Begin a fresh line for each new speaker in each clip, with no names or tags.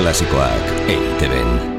Klasikoak eiteben.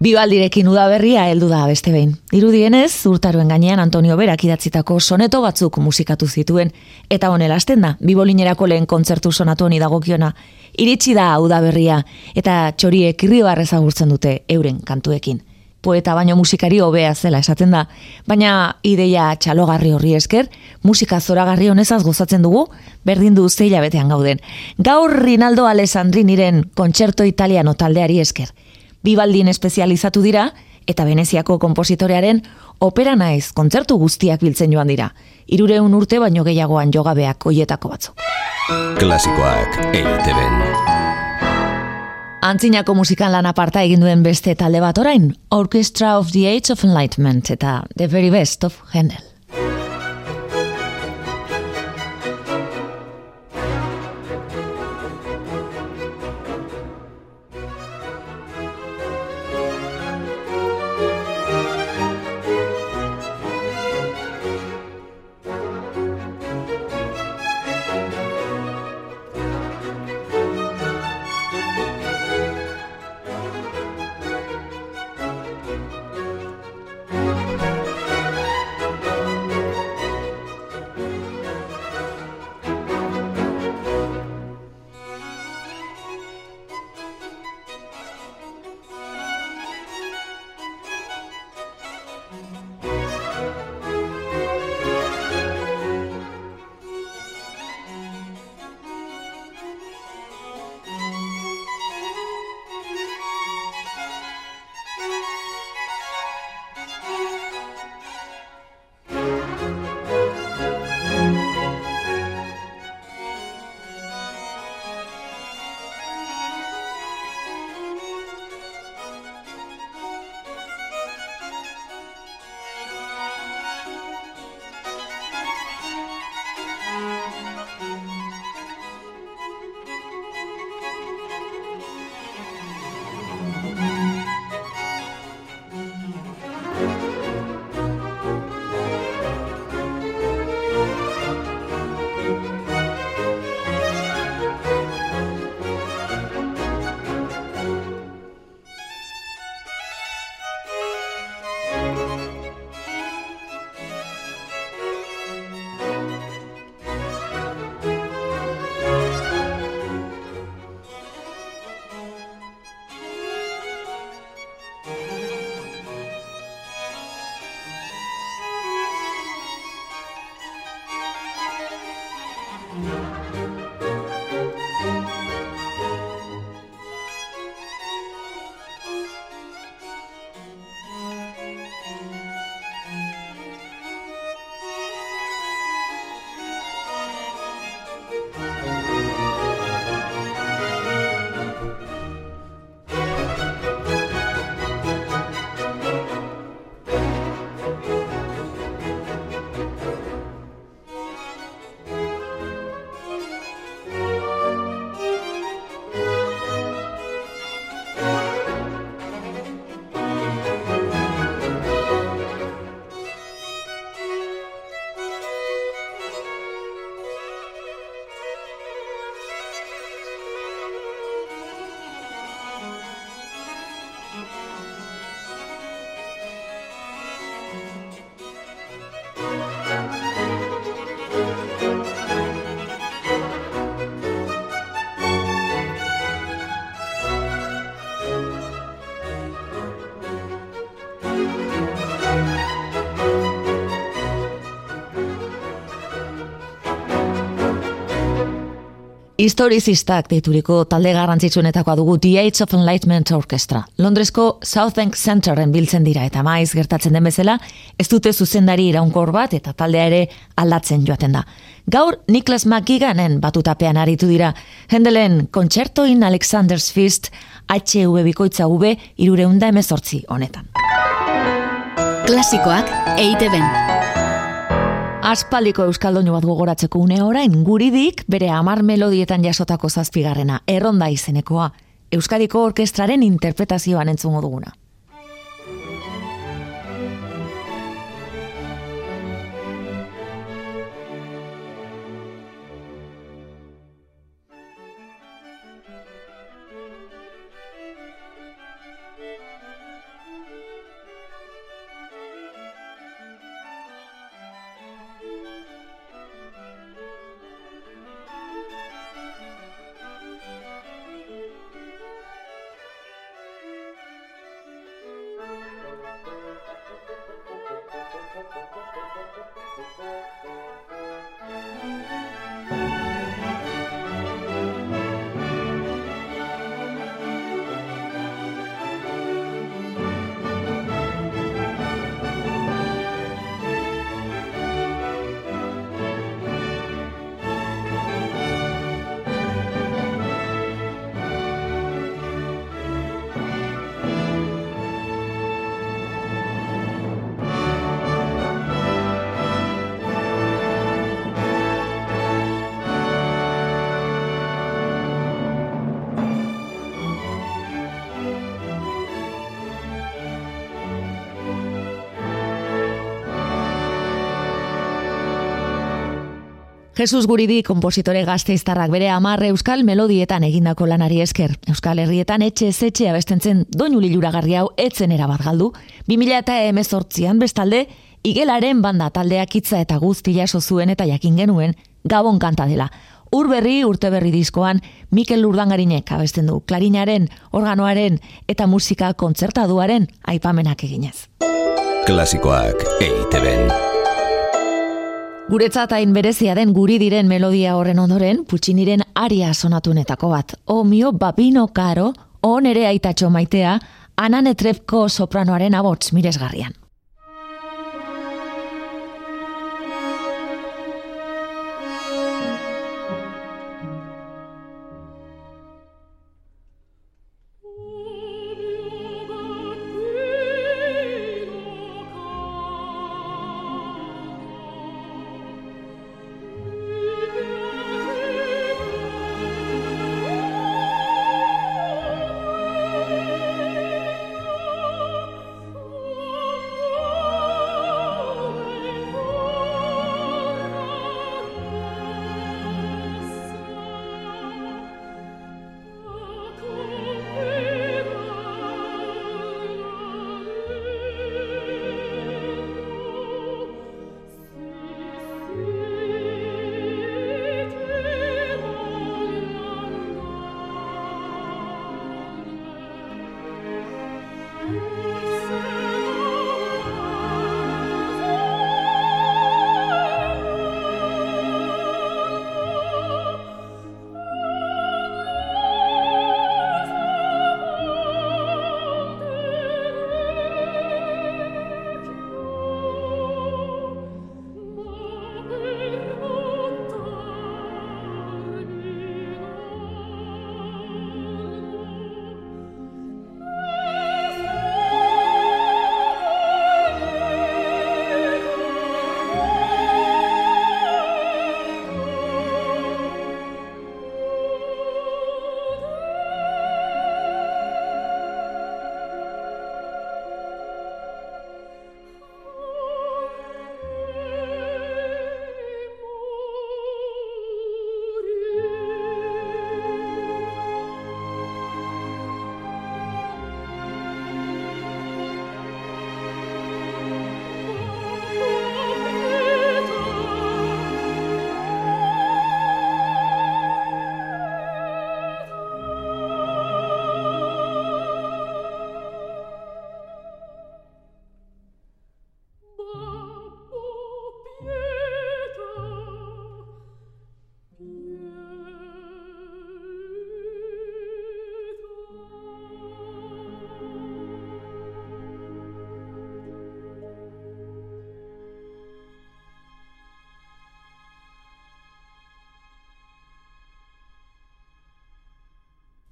Bibaldirekin udaberria heldu da beste behin. Irudienez, urtaruen gainean Antonio Berak idatzitako soneto batzuk musikatu zituen, eta honela hasten da, bibolinerako lehen kontzertu sonatu honi dagokiona, iritsi da udaberria, eta txoriek irribarrez agurtzen dute euren kantuekin. Poeta baino musikari hobea zela esaten da, baina ideia txalogarri horri esker, musika zoragarri honezaz gozatzen dugu, berdin du zeila betean gauden. Gaur Rinaldo Alessandriniren kontzerto italiano taldeari esker bibaldin espezializatu dira, eta Veneziako kompositorearen opera naiz kontzertu guztiak biltzen joan dira. Irureun urte baino gehiagoan jogabeak oietako batzu.
Klasikoak eiteben.
Antzinako musikan lan aparta egin duen beste talde bat orain, Orchestra of the Age of Enlightenment eta The Very Best of Handel. Historizistak deituriko talde garrantzitsuenetakoa dugu The Age of Enlightenment Orchestra. Londresko Southbank Centeren biltzen dira eta maiz gertatzen den bezala, ez dute zuzendari iraunkor bat eta taldea ere aldatzen joaten da. Gaur Niklas McGiganen batutapean aritu dira. Hendelen Concerto in Alexander's Feast HV bikoitza V irureunda emezortzi honetan.
Klasikoak eite
Aspaldiko Euskaldoinu bat gogoratzeko une orain guridik bere amar melodietan jasotako zazpigarrena, erronda izenekoa, Euskadiko Orkestraren interpretazioan entzungo duguna. Jesus Guridi kompositore gazteiztarrak bere amarre euskal melodietan egindako lanari esker. Euskal Herrietan etxe zetxe abestentzen doinu liluragarri hau etzen erabat galdu. 2000 eta emezortzian bestalde, igelaren banda taldeak hitza eta guzti jaso zuen eta jakin genuen gabon kanta dela. Ur berri urte berri diskoan Mikel Urdangarinek abesten du klarinaren, organoaren eta musika kontzertaduaren aipamenak eginez.
Klasikoak EITB.
Guretzat hain berezia den guri diren melodia horren ondoren, putxiniren aria sonatunetako bat. O mio babino karo, o nere aitatxo maitea, ananetrepko sopranoaren abots miresgarrian.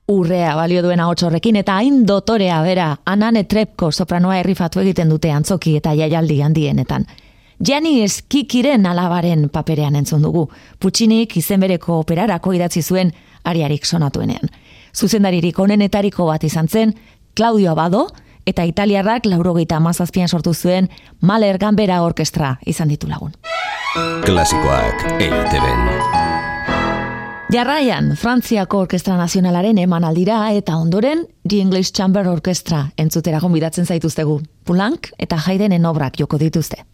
Urrea balio duena horrekin eta hain dotorea bera anane trepko sopranoa errifatu egiten dute antzoki eta jaialdi handienetan. Jani eskikiren alabaren paperean entzun dugu, Putsinik izenbereko operarako idatzi zuen ariarik sonatuenean. Zuzendaririk onenetariko bat izan zen, Claudio Abado, eta italiarrak laurogeita mazazpian sortu zuen Maler Gambera Orkestra izan ditu lagun.
Klasikoak eiteben.
Jarraian, Frantziako Orkestra Nazionalaren eman aldira eta ondoren The English Chamber Orkestra entzutera gonbidatzen zaituztegu. Pulank eta Haydenen obrak joko dituzte.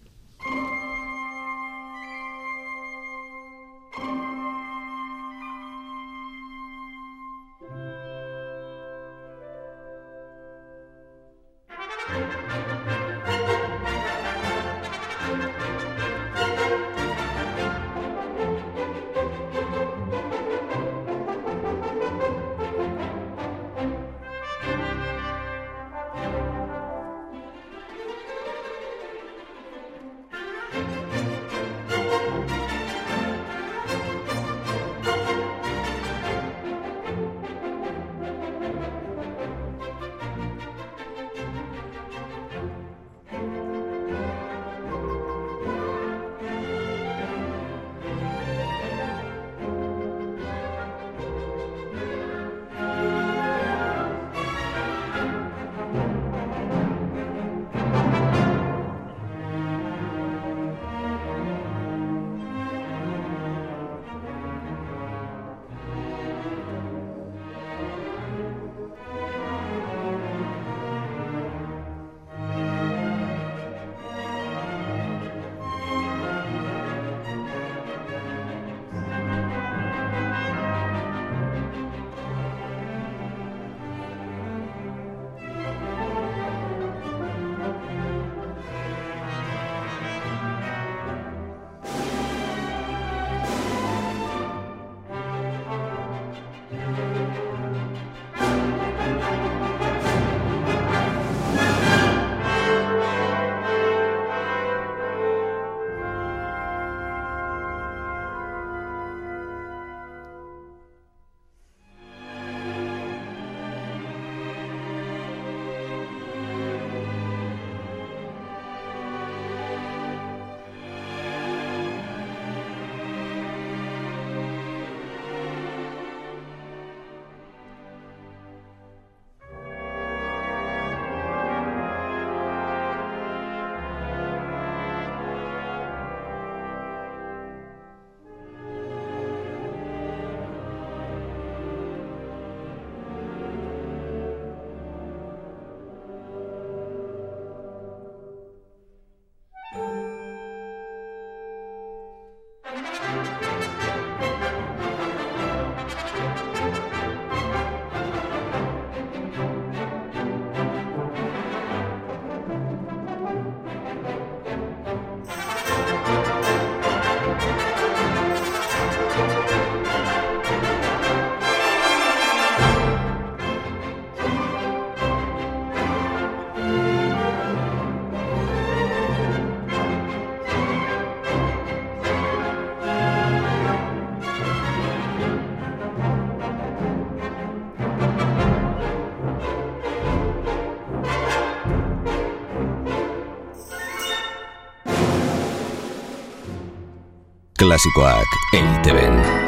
Klasikoak eiteben.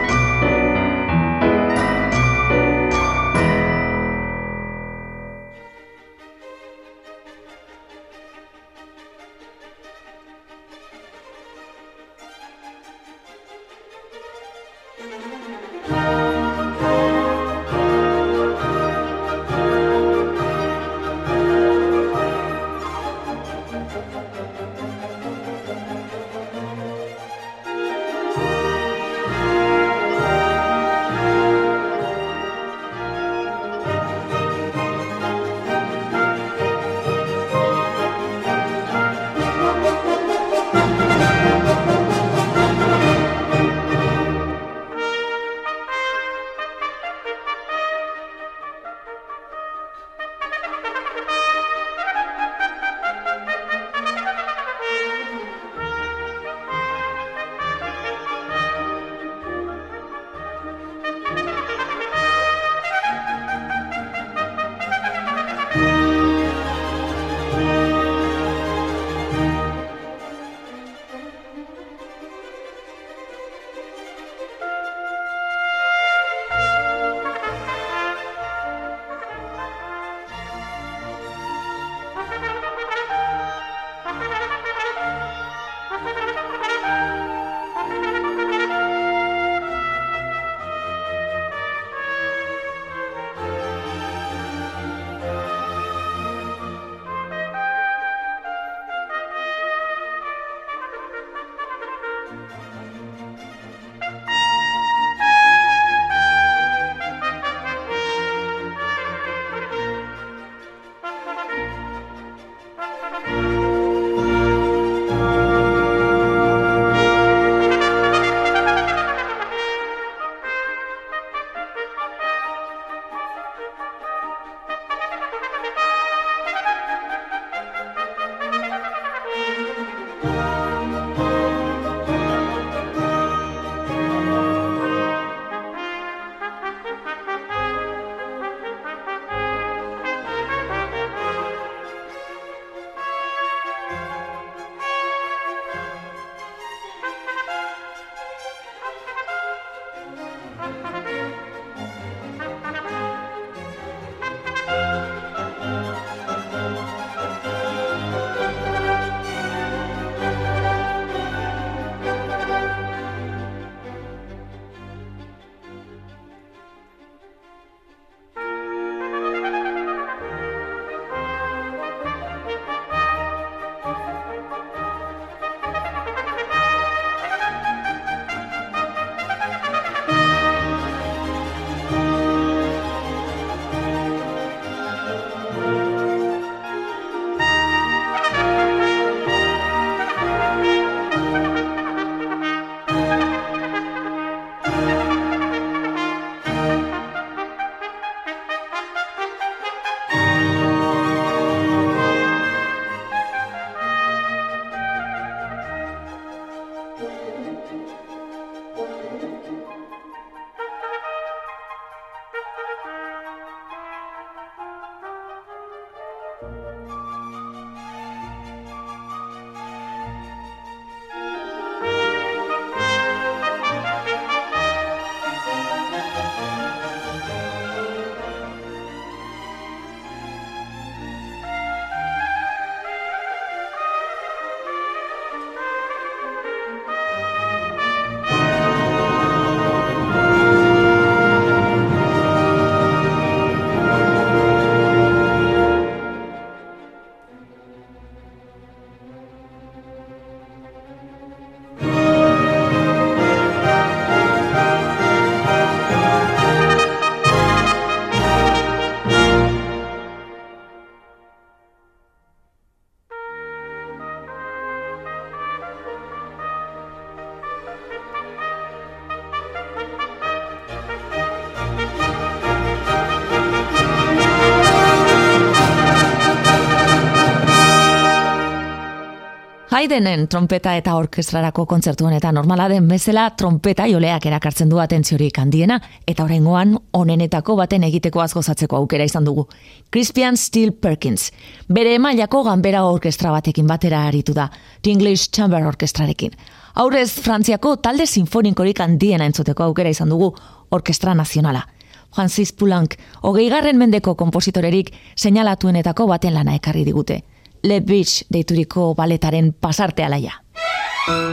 Haydenen trompeta eta orkestrarako kontzertu honetan normala den bezala trompeta joleak erakartzen du atentziorik handiena eta oraingoan onenetako baten egiteko azgozatzeko aukera izan dugu. Crispian Steel Perkins, bere emailako ganbera orkestra batekin batera aritu da, The English Chamber Orkestrarekin. Aurrez Frantziako talde sinfonikorik handiena entzuteko aukera izan dugu orkestra nazionala. Francis Poulenc, hogeigarren mendeko kompositorerik seinalatuenetako baten lana ekarri digute. Le Beach deituriko baletaren pasarte alaia.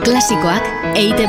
Klasikoak eite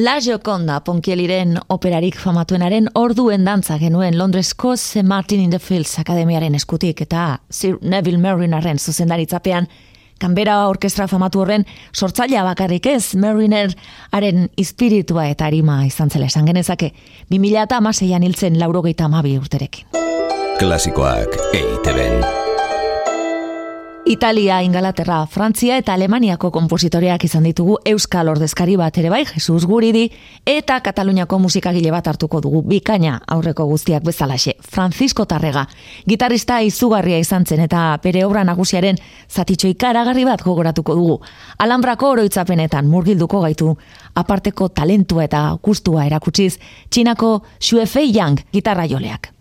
La Gioconda Ponkieliren operarik famatuenaren orduen dantza genuen Londresko St. Martin in the Fields Akademiaren eskutik eta Sir Neville Marinaren zuzendaritzapean Kanbera orkestra famatu horren sortzailea bakarrik ez, Mariner haren espiritua eta arima izan zela esan genezake, 2000 eta amaseian hiltzen laurogeita amabi urterekin.
Klasikoak EITB-en.
Italia, Ingalaterra, Frantzia eta Alemaniako konpositoreak izan ditugu Euskal Ordezkari bat ere bai, Jesus Guridi, eta Kataluniako musikagile bat hartuko dugu bikaina aurreko guztiak bezalaxe, Francisco Tarrega. Gitarista izugarria izan zen eta bere obra nagusiaren zatitxo ikaragarri bat gogoratuko dugu. Alambrako oroitzapenetan murgilduko gaitu, aparteko talentua eta gustua erakutsiz, Txinako Xuefei Yang gitarra joleak.